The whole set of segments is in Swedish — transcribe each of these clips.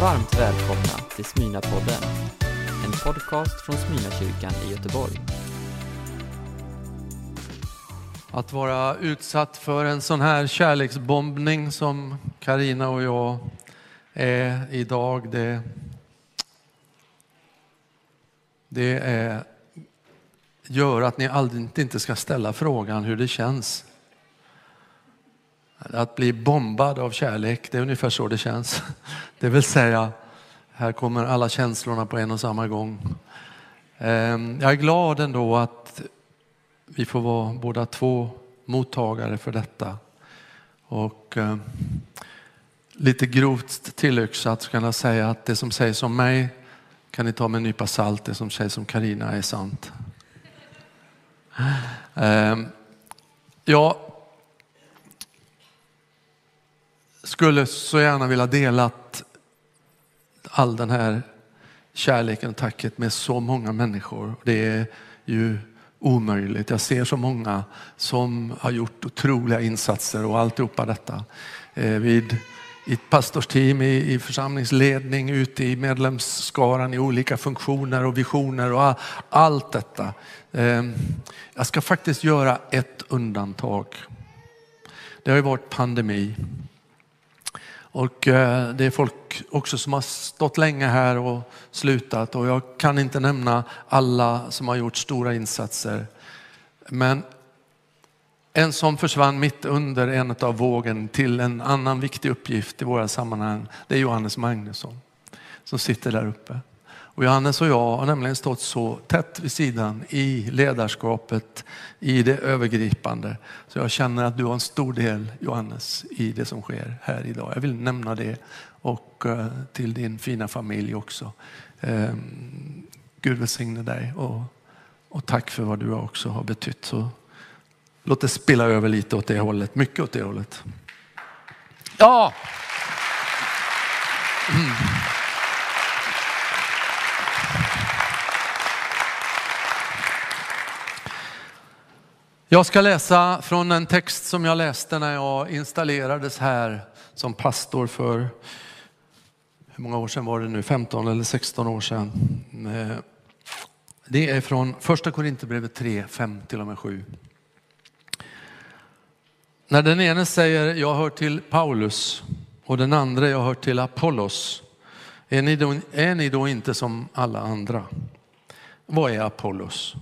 Varmt välkomna till Smyna-podden, en podcast från Smyna-kyrkan i Göteborg. Att vara utsatt för en sån här kärleksbombning som Karina och jag är idag, det, det är, gör att ni aldrig inte ska ställa frågan hur det känns. Att bli bombad av kärlek, det är ungefär så det känns. Det vill säga, här kommer alla känslorna på en och samma gång. Ehm, jag är glad ändå att vi får vara båda två mottagare för detta. Och ehm, lite grovt tillyxat så kan jag säga att det som sägs om mig kan ni ta med en nypa salt, det som sägs om Karina är sant. Ehm, ja, skulle så gärna vilja dela all den här kärleken och tacket med så många människor. Det är ju omöjligt. Jag ser så många som har gjort otroliga insatser och alltihopa detta. Eh, vid i ett pastorsteam, i, i församlingsledning, ute i medlemsskaran i olika funktioner och visioner och all, allt detta. Ehm, jag ska faktiskt göra ett undantag. Det har ju varit pandemi. Och eh, det är folk också som har stått länge här och slutat och jag kan inte nämna alla som har gjort stora insatser. Men en som försvann mitt under en av vågen till en annan viktig uppgift i våra sammanhang, det är Johannes Magnusson som sitter där uppe. Och Johannes och jag har nämligen stått så tätt vid sidan i ledarskapet, i det övergripande. Så jag känner att du har en stor del Johannes i det som sker här idag. Jag vill nämna det och eh, till din fina familj också. Ehm, Gud välsigne dig och, och tack för vad du också har betytt. Så låt det spilla över lite åt det hållet, mycket åt det hållet. Ja! Mm. Jag ska läsa från en text som jag läste när jag installerades här som pastor för, hur många år sedan var det nu, 15 eller 16 år sedan. Eh, det är från första Korinthierbrevet 3, 5 till och med 7. När den ene säger jag hör till Paulus och den andra jag hör till Apollos, är ni då, är ni då inte som alla andra? Vad är Apollos?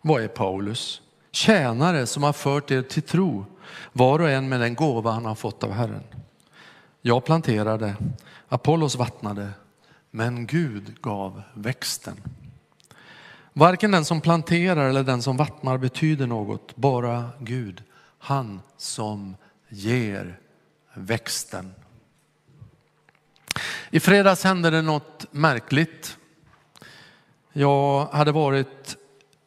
Vad är Paulus? Tjänare som har fört er till tro, var och en med den gåva han har fått av Herren. Jag planterade, Apollos vattnade, men Gud gav växten. Varken den som planterar eller den som vattnar betyder något, bara Gud, han som ger växten. I fredags hände det något märkligt. Jag hade varit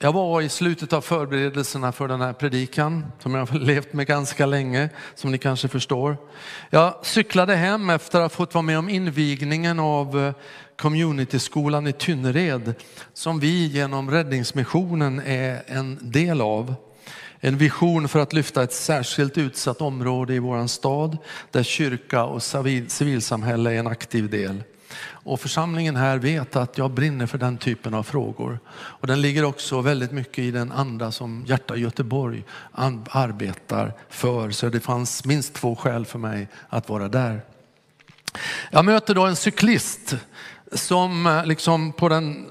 jag var i slutet av förberedelserna för den här predikan som jag har levt med ganska länge, som ni kanske förstår. Jag cyklade hem efter att ha fått vara med om invigningen av eh, communityskolan i Tynnered som vi genom Räddningsmissionen är en del av. En vision för att lyfta ett särskilt utsatt område i våran stad där kyrka och civilsamhälle är en aktiv del. Och församlingen här vet att jag brinner för den typen av frågor. Och den ligger också väldigt mycket i den anda som Hjärta Göteborg arbetar för. Så det fanns minst två skäl för mig att vara där. Jag möter då en cyklist som eh, liksom på den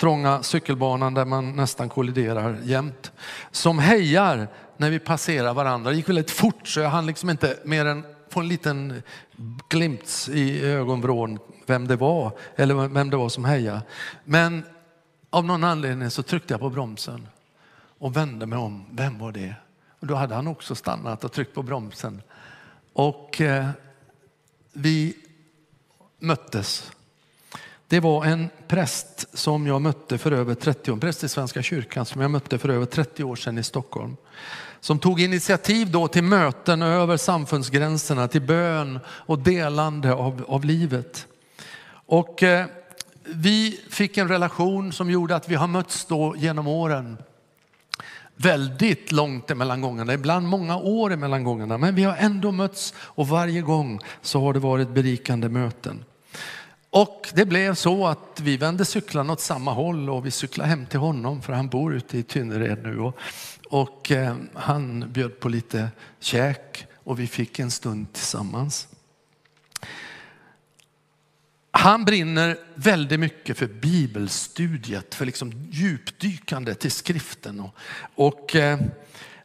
trånga cykelbanan där man nästan kolliderar jämt. Som hejar när vi passerar varandra. Det gick väldigt fort så jag hann liksom inte mer än få en liten glimt i ögonvrån vem det var eller vem det var som hejade. Men av någon anledning så tryckte jag på bromsen och vände mig om. Vem var det? Och då hade han också stannat och tryckt på bromsen. Och eh, vi möttes. Det var en präst som jag mötte för över 30 år, präst i Svenska kyrkan som jag mötte för över 30 år sedan i Stockholm som tog initiativ då till möten över samfundsgränserna, till bön och delande av, av livet. Och eh, vi fick en relation som gjorde att vi har mötts då genom åren. Väldigt långt emellan gångerna, ibland många år emellan gångerna, men vi har ändå mötts och varje gång så har det varit berikande möten. Och det blev så att vi vände cyklarna åt samma håll och vi cyklade hem till honom för han bor ute i Tynnered nu. Och, och eh, han bjöd på lite käk och vi fick en stund tillsammans. Han brinner väldigt mycket för bibelstudiet, för liksom djupdykande till skriften. Och, och eh,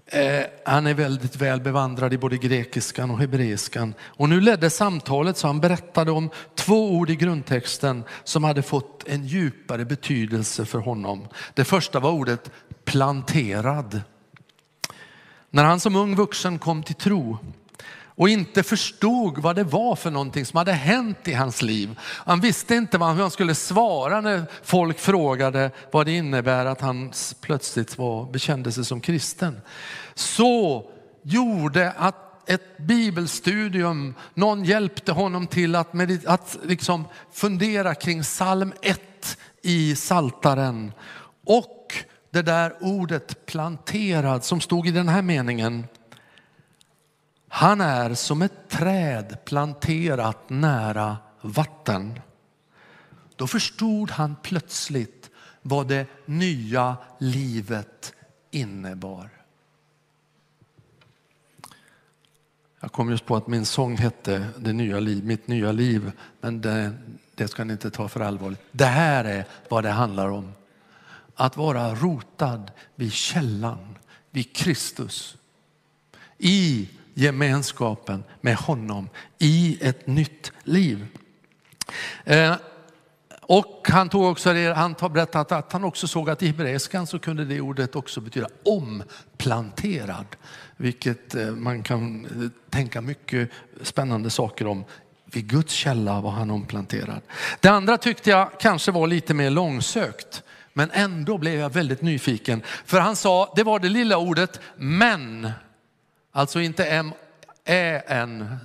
eh, han är väldigt väl bevandrad i både grekiskan och hebreiskan. Och nu ledde samtalet så han berättade om två ord i grundtexten som hade fått en djupare betydelse för honom. Det första var ordet planterad. När han som ung vuxen kom till tro och inte förstod vad det var för någonting som hade hänt i hans liv. Han visste inte vad han skulle svara när folk frågade vad det innebär att han plötsligt var, bekände sig som kristen. Så gjorde att ett bibelstudium, någon hjälpte honom till att, att liksom fundera kring psalm 1 i Saltaren och det där ordet planterad som stod i den här meningen. Han är som ett träd planterat nära vatten. Då förstod han plötsligt vad det nya livet innebar. Jag kom just på att min sång hette det nya liv, Mitt nya liv, men det, det ska ni inte ta för allvarligt. Det här är vad det handlar om. Att vara rotad vid källan, vid Kristus. I gemenskapen med honom i ett nytt liv. Eh, och han tog också det, han har berättat att han också såg att i hebreiskan så kunde det ordet också betyda omplanterad. Vilket eh, man kan eh, tänka mycket spännande saker om. Vid Guds källa var han omplanterad. Det andra tyckte jag kanske var lite mer långsökt. Men ändå blev jag väldigt nyfiken. För han sa, det var det lilla ordet men. Alltså inte M-Ä-N,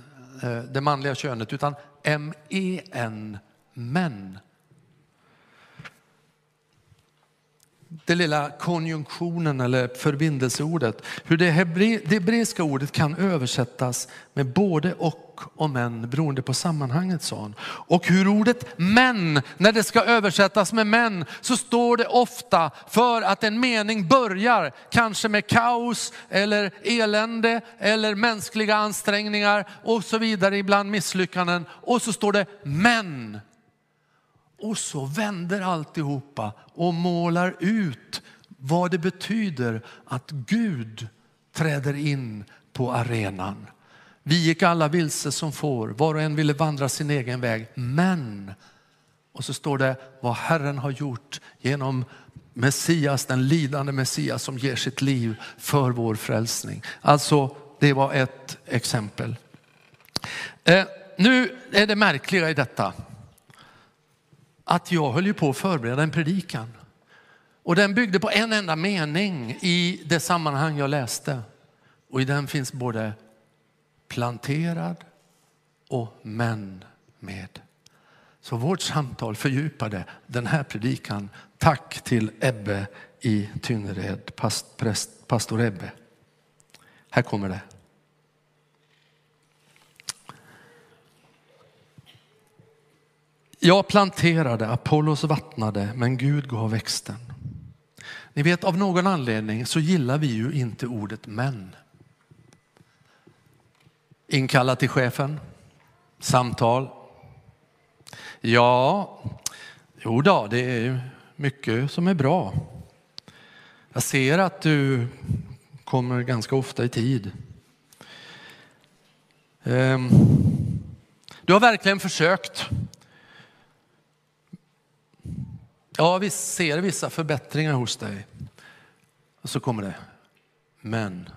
eh, det manliga könet, utan M-E-N, män. Det lilla konjunktionen eller förbindelseordet. Hur det hebreiska ordet kan översättas med både och och men beroende på sammanhanget sa han. Och hur ordet men, när det ska översättas med men, så står det ofta för att en mening börjar kanske med kaos eller elände eller mänskliga ansträngningar och så vidare, ibland misslyckanden. Och så står det men. Och så vänder alltihopa och målar ut vad det betyder att Gud träder in på arenan. Vi gick alla vilse som får, var och en ville vandra sin egen väg. Men, och så står det vad Herren har gjort genom Messias, den lidande Messias som ger sitt liv för vår frälsning. Alltså, det var ett exempel. Eh, nu är det märkliga i detta att jag höll ju på att förbereda en predikan. Och den byggde på en enda mening i det sammanhang jag läste. Och i den finns både planterad och män med. Så vårt samtal fördjupade den här predikan. Tack till Ebbe i Tynnered, past, präst, pastor Ebbe. Här kommer det. Jag planterade, Apollos vattnade, men Gud gav växten. Ni vet av någon anledning så gillar vi ju inte ordet men. Inkalla till chefen, samtal. Ja, jo då, det är mycket som är bra. Jag ser att du kommer ganska ofta i tid. Ehm, du har verkligen försökt. Ja, vi ser vissa förbättringar hos dig. Och så kommer det, men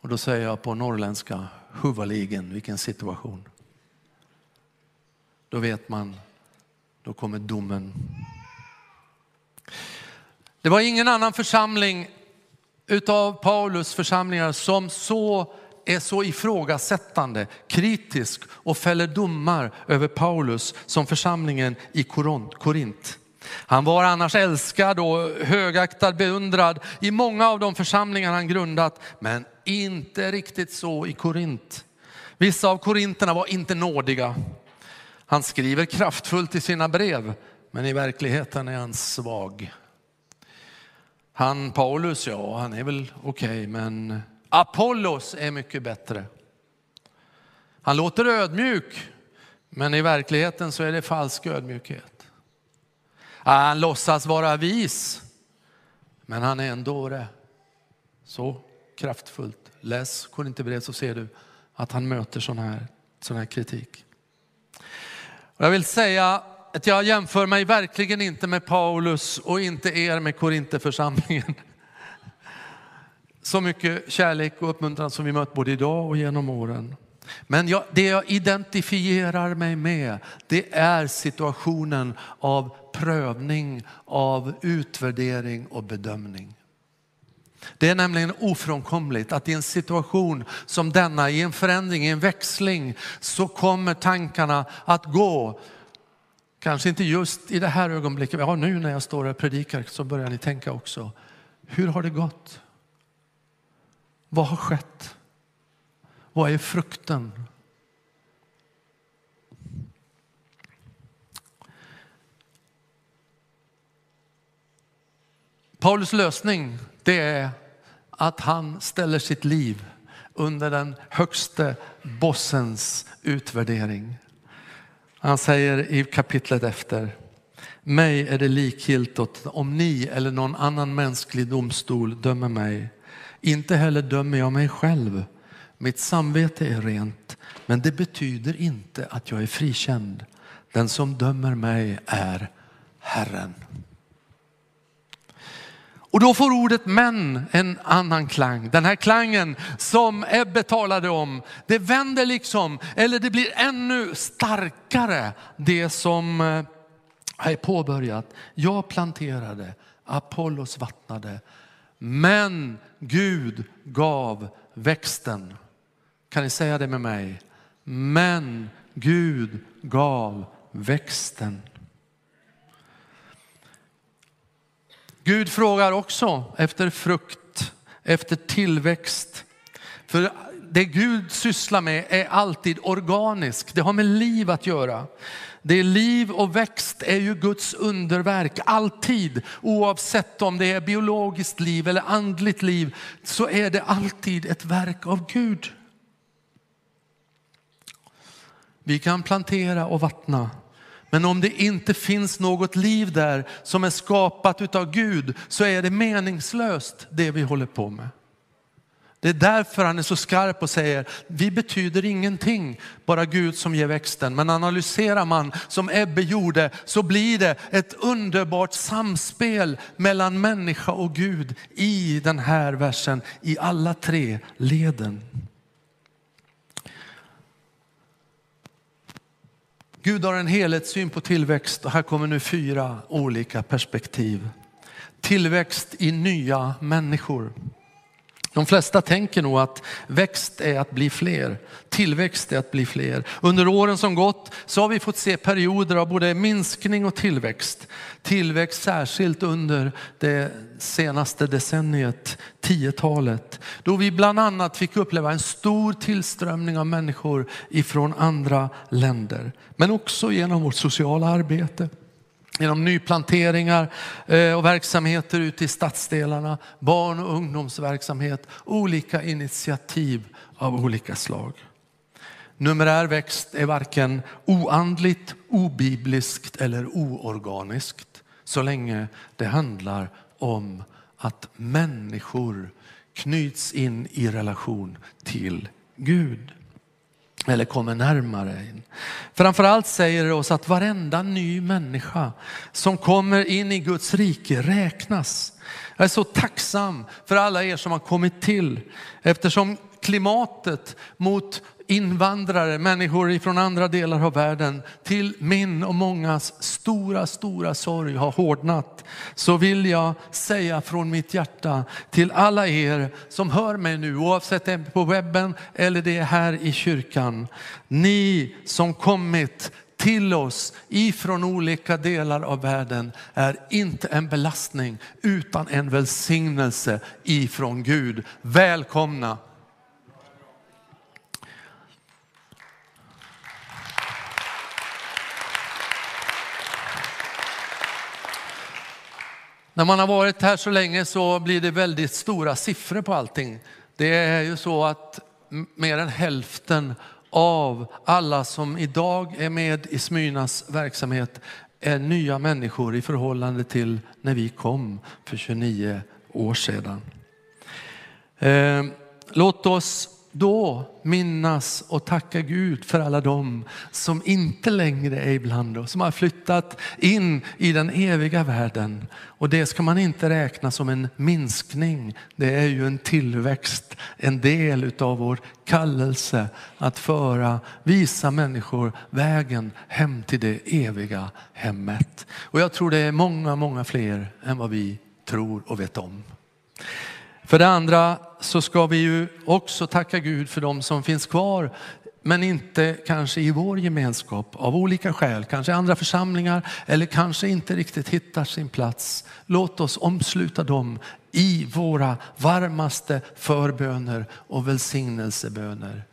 och då säger jag på norrländska, huvaligen, vilken situation. Då vet man, då kommer domen. Det var ingen annan församling utav Paulus församlingar som så är så ifrågasättande, kritisk och fäller domar över Paulus som församlingen i Korint. Han var annars älskad och högaktad, beundrad i många av de församlingar han grundat, men inte riktigt så i Korint. Vissa av korinterna var inte nådiga. Han skriver kraftfullt i sina brev, men i verkligheten är han svag. Han Paulus, ja han är väl okej, okay, men Apollos är mycket bättre. Han låter ödmjuk, men i verkligheten så är det falsk ödmjukhet. Ah, han låtsas vara vis, men han är en dåre. Så kraftfullt. Läs Korinthierbrevet så ser du att han möter sån här, sån här kritik. Jag vill säga att jag jämför mig verkligen inte med Paulus och inte er med Korintheförsamlingen. Så mycket kärlek och uppmuntran som vi mött både idag och genom åren. Men jag, det jag identifierar mig med, det är situationen av prövning, av utvärdering och bedömning. Det är nämligen ofrånkomligt att i en situation som denna, i en förändring, i en växling, så kommer tankarna att gå. Kanske inte just i det här ögonblicket, ja nu när jag står och predikar så börjar ni tänka också. Hur har det gått? Vad har skett? Vad är frukten? Paulus lösning det är att han ställer sitt liv under den högste bossens utvärdering. Han säger i kapitlet efter, mig är det likgiltigt om ni eller någon annan mänsklig domstol dömer mig. Inte heller dömer jag mig själv. Mitt samvete är rent, men det betyder inte att jag är frikänd. Den som dömer mig är Herren. Och då får ordet men en annan klang. Den här klangen som Ebbe talade om, det vänder liksom, eller det blir ännu starkare det som eh, är påbörjat. Jag planterade, Apollos vattnade, men Gud gav växten. Kan ni säga det med mig? Men Gud gav växten. Gud frågar också efter frukt, efter tillväxt. För det Gud sysslar med är alltid organiskt, det har med liv att göra. Det är liv och växt är ju Guds underverk, alltid. Oavsett om det är biologiskt liv eller andligt liv, så är det alltid ett verk av Gud. Vi kan plantera och vattna. Men om det inte finns något liv där som är skapat av Gud så är det meningslöst det vi håller på med. Det är därför han är så skarp och säger, vi betyder ingenting, bara Gud som ger växten. Men analyserar man som Ebbe gjorde så blir det ett underbart samspel mellan människa och Gud i den här versen, i alla tre leden. Gud har en helhetssyn på tillväxt och här kommer nu fyra olika perspektiv. Tillväxt i nya människor. De flesta tänker nog att växt är att bli fler, tillväxt är att bli fler. Under åren som gått så har vi fått se perioder av både minskning och tillväxt. Tillväxt särskilt under det senaste decenniet, 10-talet, då vi bland annat fick uppleva en stor tillströmning av människor ifrån andra länder. Men också genom vårt sociala arbete genom nyplanteringar eh, och verksamheter ute i stadsdelarna, barn och ungdomsverksamhet, olika initiativ av olika slag. Numerär växt är varken oandligt, obibliskt eller oorganiskt så länge det handlar om att människor knyts in i relation till Gud eller kommer närmare. In. Framförallt säger det oss att varenda ny människa som kommer in i Guds rike räknas. Jag är så tacksam för alla er som har kommit till eftersom klimatet mot invandrare, människor från andra delar av världen till min och mångas stora, stora sorg har hårdnat. Så vill jag säga från mitt hjärta till alla er som hör mig nu, oavsett det är på webben eller det är här i kyrkan. Ni som kommit till oss ifrån olika delar av världen är inte en belastning utan en välsignelse ifrån Gud. Välkomna När man har varit här så länge så blir det väldigt stora siffror på allting. Det är ju så att mer än hälften av alla som idag är med i Smyrnas verksamhet är nya människor i förhållande till när vi kom för 29 år sedan. Eh, låt oss då minnas och tacka Gud för alla dem som inte längre är ibland oss, som har flyttat in i den eviga världen. Och det ska man inte räkna som en minskning. Det är ju en tillväxt, en del utav vår kallelse att föra, visa människor vägen hem till det eviga hemmet. Och jag tror det är många, många fler än vad vi tror och vet om. För det andra så ska vi ju också tacka Gud för de som finns kvar men inte kanske i vår gemenskap av olika skäl, kanske andra församlingar eller kanske inte riktigt hittar sin plats. Låt oss omsluta dem i våra varmaste förböner och välsignelseböner.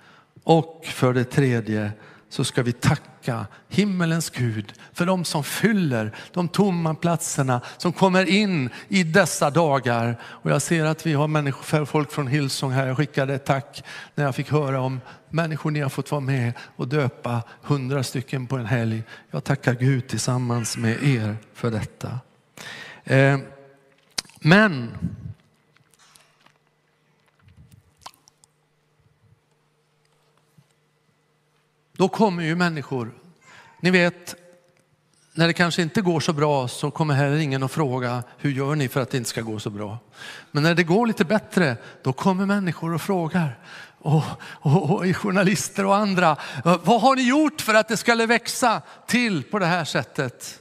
Och för det tredje så ska vi tacka himmelens Gud för de som fyller de tomma platserna som kommer in i dessa dagar. Och jag ser att vi har människor, folk från Hillsong här. Jag skickade ett tack när jag fick höra om människor ni har fått vara med och döpa hundra stycken på en helg. Jag tackar Gud tillsammans med er för detta. Eh, men Då kommer ju människor, ni vet, när det kanske inte går så bra så kommer heller ingen att fråga hur gör ni för att det inte ska gå så bra. Men när det går lite bättre då kommer människor och frågar och, och, och journalister och andra. Vad har ni gjort för att det skulle växa till på det här sättet?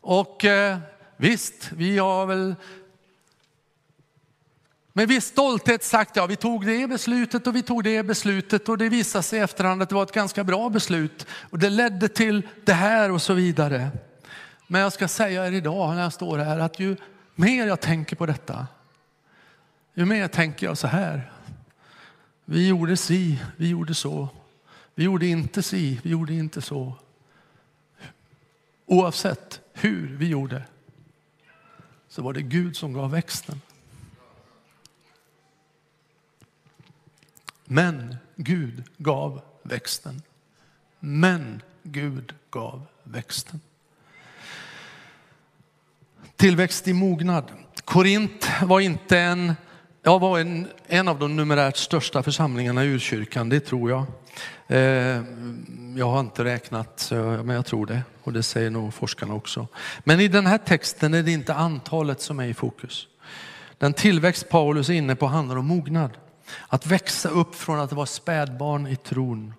Och eh, visst, vi har väl med viss stolthet sagt, ja vi tog det beslutet och vi tog det beslutet och det visade sig i efterhand att det var ett ganska bra beslut och det ledde till det här och så vidare. Men jag ska säga er idag när jag står här att ju mer jag tänker på detta, ju mer tänker jag så här. Vi gjorde si, vi gjorde så. Vi gjorde inte si, vi gjorde inte så. Oavsett hur vi gjorde så var det Gud som gav växten. Men Gud gav växten. Men Gud gav växten. Tillväxt i mognad. Korint var inte en, ja var en, en av de numerärt största församlingarna i urkyrkan, det tror jag. Eh, jag har inte räknat, men jag tror det. Och det säger nog forskarna också. Men i den här texten är det inte antalet som är i fokus. Den tillväxt Paulus är inne på handlar om mognad. Att växa upp från att vara spädbarn i tron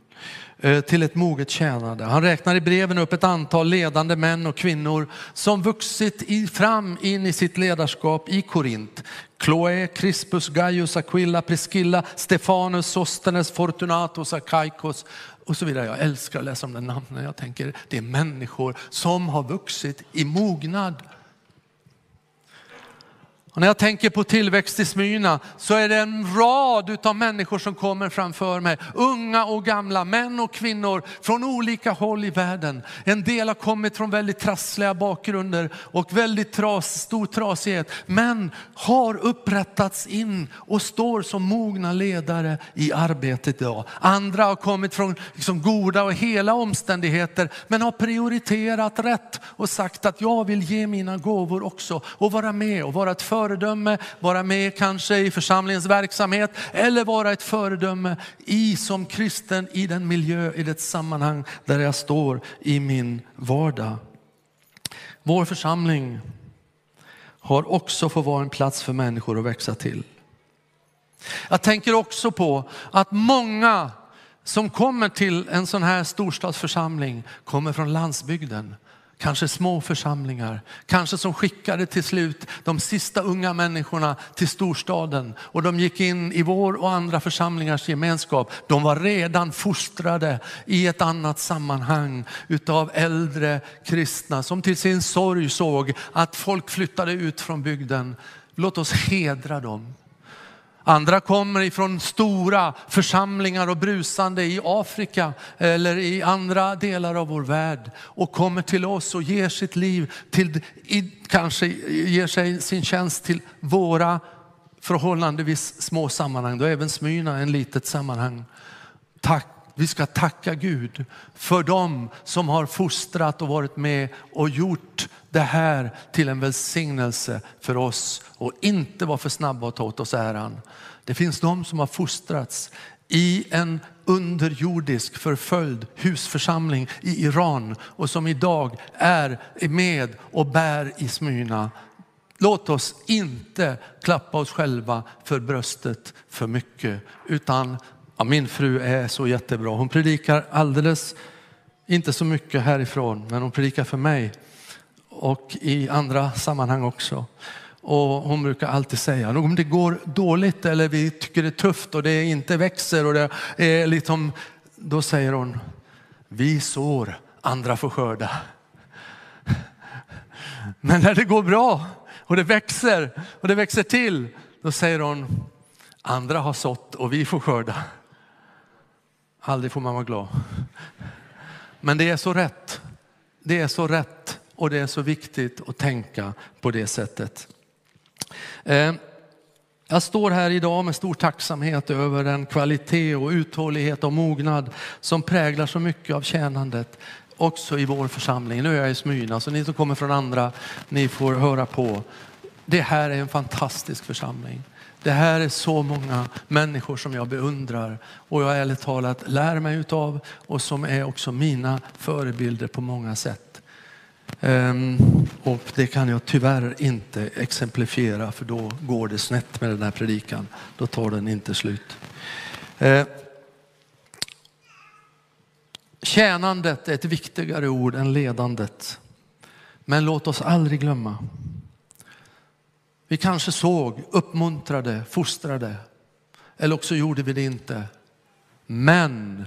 eh, till ett moget tjänande. Han räknar i breven upp ett antal ledande män och kvinnor som vuxit fram in i sitt ledarskap i Korint. Chloe, Crispus, Gaius, Aquilla, Priscilla, Stefanus, Sostenes, Fortunatus, Akaikos och så vidare. Jag älskar att läsa om de namnen. Jag tänker det är människor som har vuxit i mognad och när jag tänker på tillväxt i Smyrna så är det en rad av människor som kommer framför mig. Unga och gamla, män och kvinnor från olika håll i världen. En del har kommit från väldigt trassliga bakgrunder och väldigt tras, stor trasighet. Men har upprättats in och står som mogna ledare i arbetet idag. Andra har kommit från liksom goda och hela omständigheter men har prioriterat rätt och sagt att jag vill ge mina gåvor också och vara med och vara ett för föredöme, vara med kanske i församlingens verksamhet eller vara ett föredöme i som kristen i den miljö, i det sammanhang där jag står i min vardag. Vår församling har också fått vara en plats för människor att växa till. Jag tänker också på att många som kommer till en sån här storstadsförsamling kommer från landsbygden kanske små församlingar, kanske som skickade till slut de sista unga människorna till storstaden och de gick in i vår och andra församlingars gemenskap. De var redan fostrade i ett annat sammanhang utav äldre kristna som till sin sorg såg att folk flyttade ut från bygden. Låt oss hedra dem. Andra kommer ifrån stora församlingar och brusande i Afrika eller i andra delar av vår värld och kommer till oss och ger sitt liv, till, kanske ger sig sin tjänst till våra förhållandevis små sammanhang. Då är även Smyrna en litet sammanhang. Tack vi ska tacka Gud för dem som har fostrat och varit med och gjort det här till en välsignelse för oss och inte vara för snabba att ta åt oss äran. Det finns de som har fostrats i en underjordisk förföljd husförsamling i Iran och som idag är med och bär i Smyrna. Låt oss inte klappa oss själva för bröstet för mycket utan Ja, min fru är så jättebra. Hon predikar alldeles, inte så mycket härifrån, men hon predikar för mig och i andra sammanhang också. Och hon brukar alltid säga, om det går dåligt eller vi tycker det är tufft och det inte växer och det är liksom, då säger hon, vi sår, andra får skörda. Men när det går bra och det växer och det växer till, då säger hon, andra har sått och vi får skörda. Aldrig får man vara glad. Men det är så rätt. Det är så rätt och det är så viktigt att tänka på det sättet. Eh, jag står här idag med stor tacksamhet över den kvalitet och uthållighet och mognad som präglar så mycket av tjänandet också i vår församling. Nu är jag i Smyrna så ni som kommer från andra, ni får höra på. Det här är en fantastisk församling. Det här är så många människor som jag beundrar och jag ärligt talat lär mig utav och som är också mina förebilder på många sätt. Um, och det kan jag tyvärr inte exemplifiera för då går det snett med den här predikan. Då tar den inte slut. Uh, tjänandet är ett viktigare ord än ledandet. Men låt oss aldrig glömma vi kanske såg, uppmuntrade, fostrade. Eller också gjorde vi det inte. Men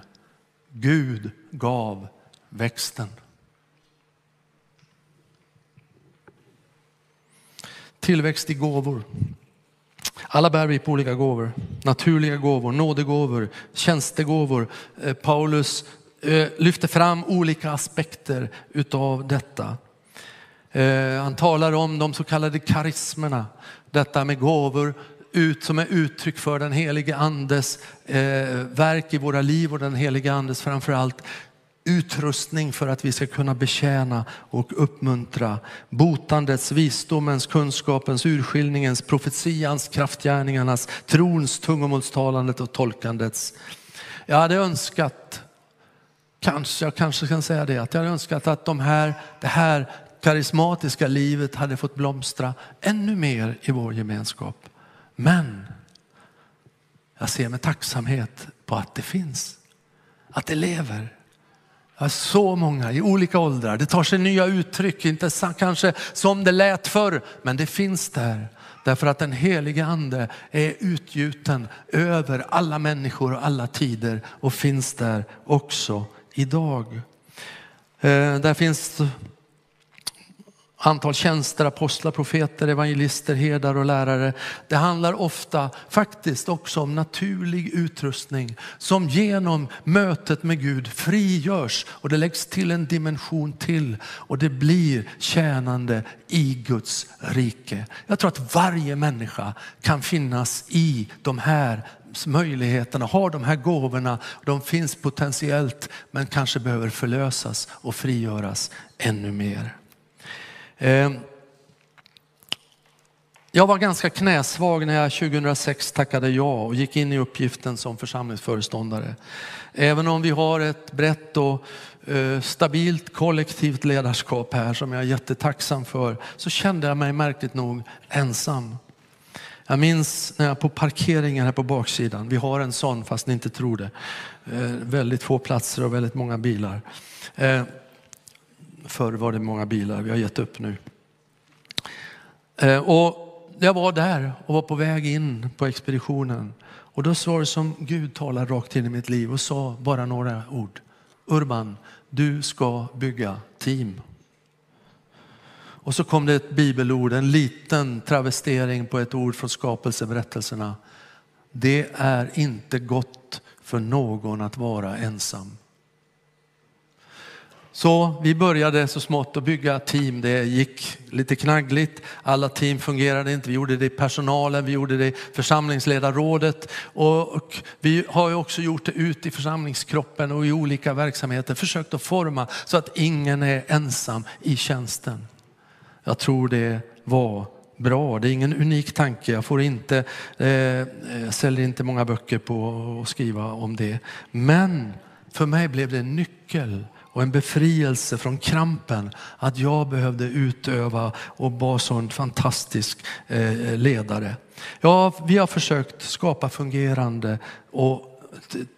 Gud gav växten. Tillväxt i gåvor. Alla bär vi på olika gåvor. Naturliga gåvor, nådegåvor, tjänstegåvor. Eh, Paulus eh, lyfter fram olika aspekter utav detta. Eh, han talar om de så kallade karismerna, detta med gåvor ut, som är uttryck för den helige andes eh, verk i våra liv och den helige andes framförallt utrustning för att vi ska kunna betjäna och uppmuntra botandets, visdomens, kunskapens, urskiljningens, profetians, kraftgärningarnas, trons, tungomålstalandet och tolkandets. Jag hade önskat, kanske, jag kanske kan säga det, att jag hade önskat att de här, det här karismatiska livet hade fått blomstra ännu mer i vår gemenskap. Men jag ser med tacksamhet på att det finns, att det lever. Jag så många i olika åldrar. Det tar sig nya uttryck, inte kanske som det lät förr, men det finns där. Därför att den helige ande är utgjuten över alla människor och alla tider och finns där också idag. Eh, där finns antal tjänster, apostlar, profeter, evangelister, herdar och lärare. Det handlar ofta faktiskt också om naturlig utrustning som genom mötet med Gud frigörs och det läggs till en dimension till och det blir tjänande i Guds rike. Jag tror att varje människa kan finnas i de här möjligheterna, har de här gåvorna. De finns potentiellt men kanske behöver förlösas och frigöras ännu mer. Ehm, jag var ganska knäsvag när jag 2006 tackade ja och gick in i uppgiften som församlingsföreståndare. Även om vi har ett brett och eh, stabilt kollektivt ledarskap här som jag är jättetacksam för så kände jag mig märkligt nog ensam. Jag minns när jag på parkeringen här på baksidan, vi har en sån fast ni inte tror det, eh, väldigt få platser och väldigt många bilar. Ehm, Förr var det många bilar, vi har gett upp nu. Eh, och jag var där och var på väg in på expeditionen. Och då var det som Gud talade rakt in i mitt liv och sa bara några ord. Urban, du ska bygga team. Och så kom det ett bibelord, en liten travestering på ett ord från skapelseberättelserna. det är inte gott för någon att vara ensam. Så vi började så smått att bygga team. Det gick lite knaggligt. Alla team fungerade inte. Vi gjorde det i personalen, vi gjorde det i församlingsledarrådet och vi har ju också gjort det ut i församlingskroppen och i olika verksamheter. Försökt att forma så att ingen är ensam i tjänsten. Jag tror det var bra. Det är ingen unik tanke. Jag får inte, eh, säljer inte många böcker på att skriva om det. Men för mig blev det en nyckel och en befrielse från krampen att jag behövde utöva och vara sån fantastisk eh, ledare. Ja, vi har försökt skapa fungerande och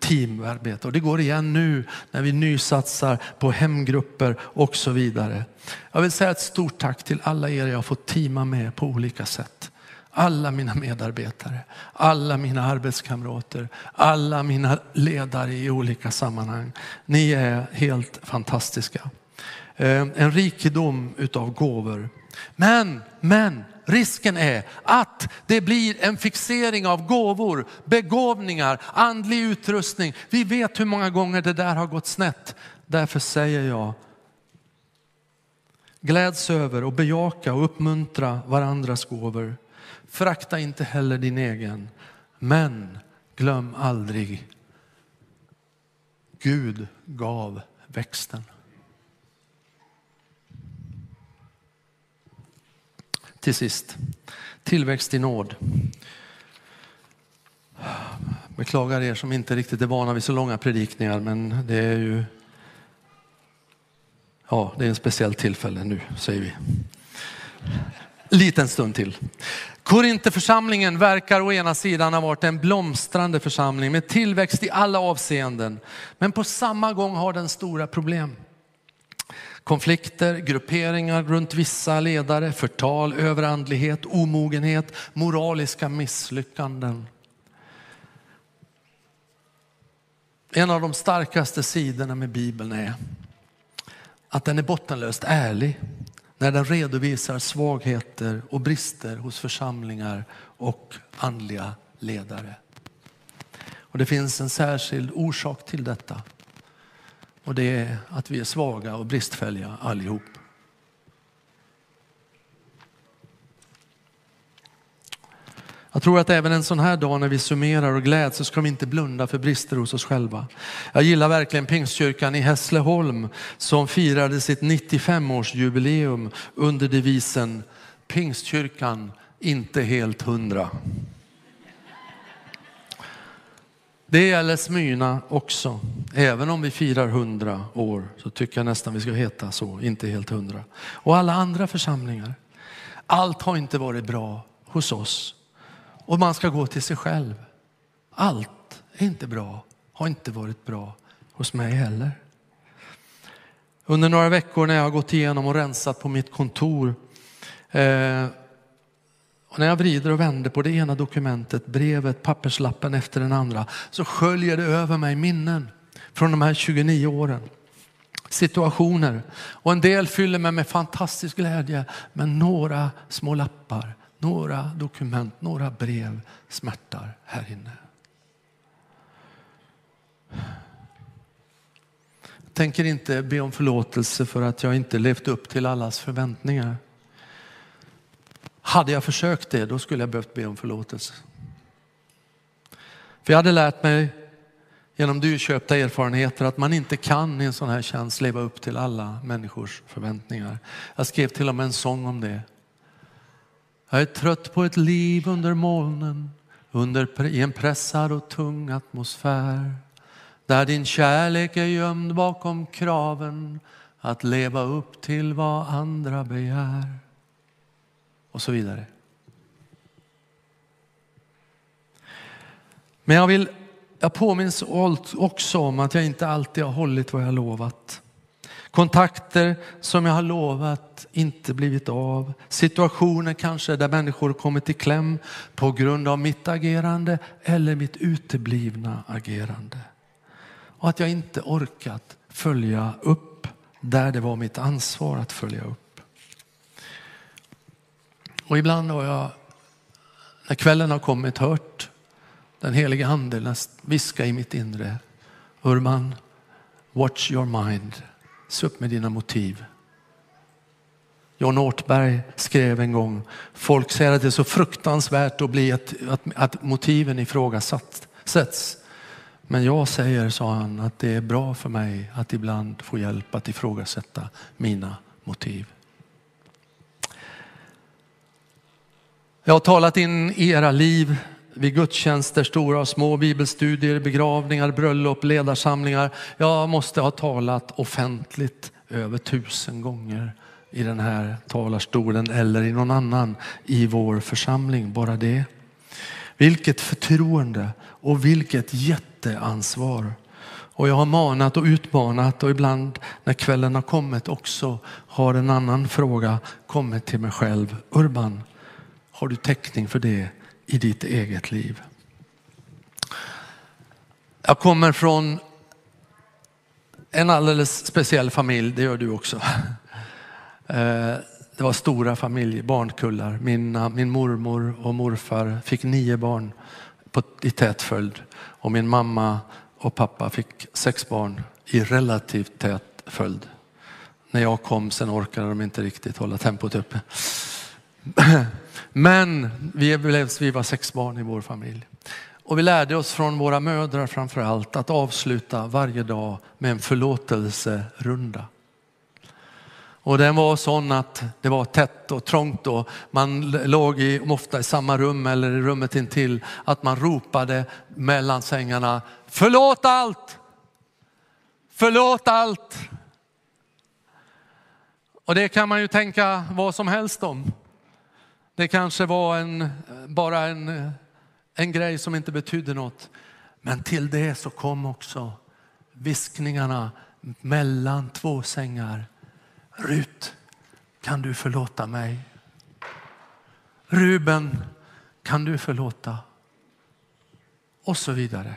teamarbete och det går igen nu när vi nysatsar på hemgrupper och så vidare. Jag vill säga ett stort tack till alla er jag har fått teama med på olika sätt alla mina medarbetare, alla mina arbetskamrater, alla mina ledare i olika sammanhang. Ni är helt fantastiska. Eh, en rikedom utav gåvor. Men, men, risken är att det blir en fixering av gåvor, begåvningar, andlig utrustning. Vi vet hur många gånger det där har gått snett. Därför säger jag, gläds över och bejaka och uppmuntra varandras gåvor. Förakta inte heller din egen. Men glöm aldrig, Gud gav växten. Till sist, tillväxt i nåd. Beklagar er som inte riktigt är vana vid så långa predikningar, men det är ju Ja, det är en speciell tillfälle nu, säger vi. Liten stund till. Korinterförsamlingen verkar å ena sidan ha varit en blomstrande församling med tillväxt i alla avseenden. Men på samma gång har den stora problem. Konflikter, grupperingar runt vissa ledare, förtal, överandlighet, omogenhet, moraliska misslyckanden. En av de starkaste sidorna med Bibeln är att den är bottenlöst ärlig när den redovisar svagheter och brister hos församlingar och andliga ledare. Och det finns en särskild orsak till detta. Och det är att vi är svaga och bristfälliga allihop. Jag tror att även en sån här dag när vi summerar och gläds så ska vi inte blunda för brister hos oss själva. Jag gillar verkligen Pingstkyrkan i Hässleholm som firade sitt 95-årsjubileum under devisen Pingstkyrkan inte helt hundra. Det gäller Smyrna också. Även om vi firar hundra år så tycker jag nästan vi ska heta så, inte helt hundra. Och alla andra församlingar. Allt har inte varit bra hos oss och man ska gå till sig själv. Allt är inte bra, har inte varit bra hos mig heller. Under några veckor när jag har gått igenom och rensat på mitt kontor eh, och när jag vrider och vänder på det ena dokumentet, brevet, papperslappen efter den andra, så sköljer det över mig minnen från de här 29 åren. Situationer. Och en del fyller mig med fantastisk glädje, men några små lappar några dokument, några brev smärtar här inne. Jag tänker inte be om förlåtelse för att jag inte levt upp till allas förväntningar. Hade jag försökt det, då skulle jag behövt be om förlåtelse. För jag hade lärt mig genom dyrköpta erfarenheter att man inte kan i en sån här tjänst leva upp till alla människors förväntningar. Jag skrev till och med en sång om det. Jag är trött på ett liv under molnen, under, i en pressad och tung atmosfär. Där din kärlek är gömd bakom kraven att leva upp till vad andra begär. Och så vidare. Men jag, vill, jag påminns också om att jag inte alltid har hållit vad jag lovat. Kontakter som jag har lovat inte blivit av. Situationer kanske där människor kommit i kläm på grund av mitt agerande eller mitt uteblivna agerande. Och att jag inte orkat följa upp där det var mitt ansvar att följa upp. Och ibland har jag, när kvällen har kommit, hört Den heliga ande viska i mitt inre. Urban, watch your mind. Se upp med dina motiv. John Ortberg skrev en gång, folk säger att det är så fruktansvärt att, bli att, att, att motiven ifrågasätts. Men jag säger, sa han, att det är bra för mig att ibland få hjälp att ifrågasätta mina motiv. Jag har talat in i era liv vid gudstjänster, stora och små, bibelstudier, begravningar, bröllop, ledarsamlingar. Jag måste ha talat offentligt över tusen gånger i den här talarstolen eller i någon annan i vår församling. Bara det. Vilket förtroende och vilket jätteansvar. Och jag har manat och utmanat och ibland när kvällen har kommit också har en annan fråga kommit till mig själv. Urban, har du täckning för det i ditt eget liv? Jag kommer från en alldeles speciell familj, det gör du också. Eh, det var stora familjer, barnkullar. Min, eh, min mormor och morfar fick nio barn på, i tät följd och min mamma och pappa fick sex barn i relativt tät följd. När jag kom sen orkade de inte riktigt hålla tempot uppe. Men vi, blev, vi var sex barn i vår familj. Och vi lärde oss från våra mödrar framför allt att avsluta varje dag med en förlåtelserunda. Och den var sån att det var tätt och trångt och man låg i, ofta i samma rum eller i rummet intill. Att man ropade mellan sängarna, förlåt allt! Förlåt allt! Och det kan man ju tänka vad som helst om. Det kanske var en, bara en, en grej som inte betydde något. Men till det så kom också viskningarna mellan två sängar. Rut, kan du förlåta mig? Ruben, kan du förlåta? Och så vidare.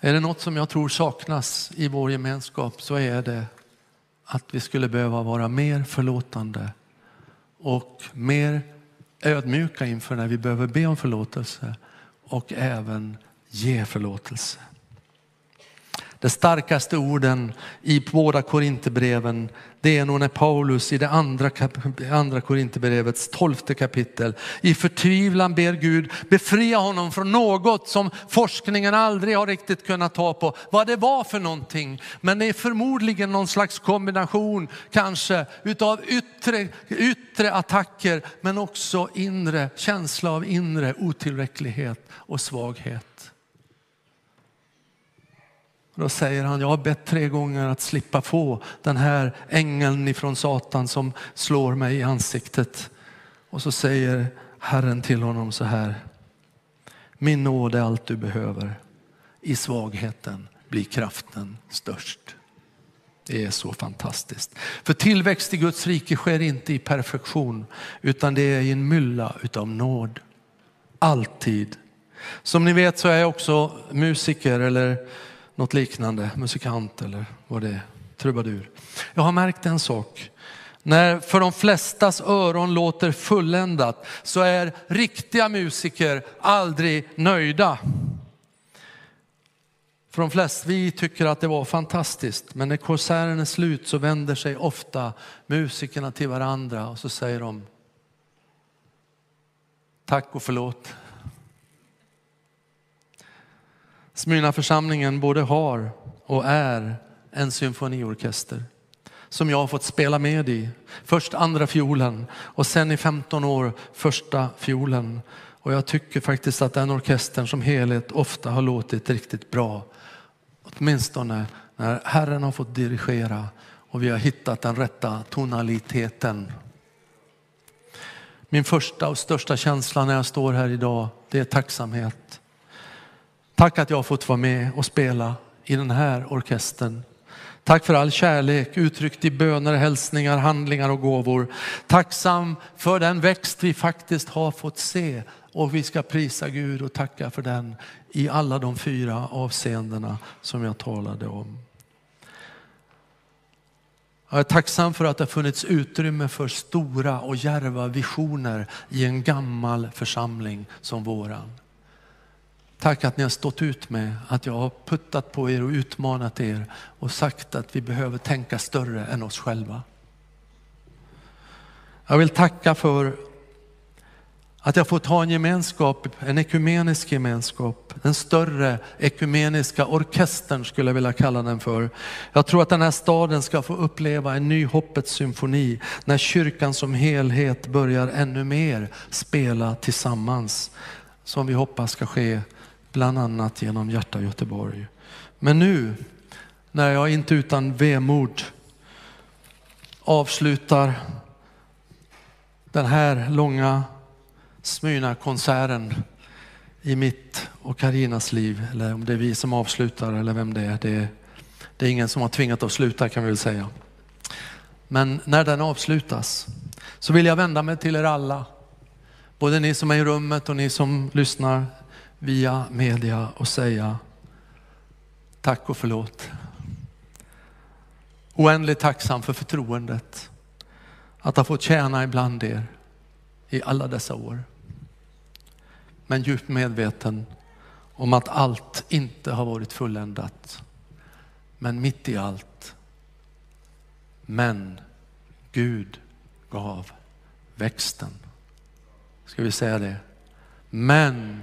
Är det något som jag tror saknas i vår gemenskap så är det att vi skulle behöva vara mer förlåtande och mer ödmjuka inför när vi behöver be om förlåtelse och även ge förlåtelse. De starkaste orden i båda Korinthierbreven, det är nog när Paulus i det andra, andra Korinthierbrevets tolfte kapitel i förtvivlan ber Gud befria honom från något som forskningen aldrig har riktigt kunnat ta på vad det var för någonting. Men det är förmodligen någon slags kombination kanske utav yttre, yttre attacker men också inre känsla av inre otillräcklighet och svaghet. Då säger han, jag har bett tre gånger att slippa få den här ängeln ifrån Satan som slår mig i ansiktet. Och så säger Herren till honom så här, min nåd är allt du behöver. I svagheten blir kraften störst. Det är så fantastiskt. För tillväxt i Guds rike sker inte i perfektion utan det är i en mylla utav nåd. Alltid. Som ni vet så är jag också musiker eller något liknande, musikant eller vad det är, trubadur. Jag har märkt en sak. När för de flestas öron låter fulländat så är riktiga musiker aldrig nöjda. För de flesta, vi tycker att det var fantastiskt, men när konserten är slut så vänder sig ofta musikerna till varandra och så säger de tack och förlåt. Smyrnaförsamlingen både har och är en symfoniorkester som jag har fått spela med i. Först andra fiolen och sen i 15 år första fiolen. Och jag tycker faktiskt att den orkestern som helhet ofta har låtit riktigt bra. Åtminstone när Herren har fått dirigera och vi har hittat den rätta tonaliteten. Min första och största känsla när jag står här idag, det är tacksamhet. Tack att jag har fått vara med och spela i den här orkestern. Tack för all kärlek uttryckt i böner, hälsningar, handlingar och gåvor. Tacksam för den växt vi faktiskt har fått se och vi ska prisa Gud och tacka för den i alla de fyra avseendena som jag talade om. Jag är tacksam för att det har funnits utrymme för stora och djärva visioner i en gammal församling som våran. Tack att ni har stått ut med att jag har puttat på er och utmanat er och sagt att vi behöver tänka större än oss själva. Jag vill tacka för att jag fått ha en gemenskap, en ekumenisk gemenskap, den större ekumeniska orkestern skulle jag vilja kalla den för. Jag tror att den här staden ska få uppleva en ny hoppets symfoni när kyrkan som helhet börjar ännu mer spela tillsammans. Som vi hoppas ska ske bland annat genom Hjärta Göteborg. Men nu när jag inte utan vemod avslutar den här långa Smyrna-konserten i mitt och Karinas liv, eller om det är vi som avslutar eller vem det är. Det är, det är ingen som har tvingat att sluta kan vi väl säga. Men när den avslutas så vill jag vända mig till er alla. Både ni som är i rummet och ni som lyssnar via media och säga tack och förlåt. Oändligt tacksam för förtroendet att ha fått tjäna ibland er i alla dessa år. Men djupt medveten om att allt inte har varit fulländat. Men mitt i allt. Men Gud gav växten. Ska vi säga det? Men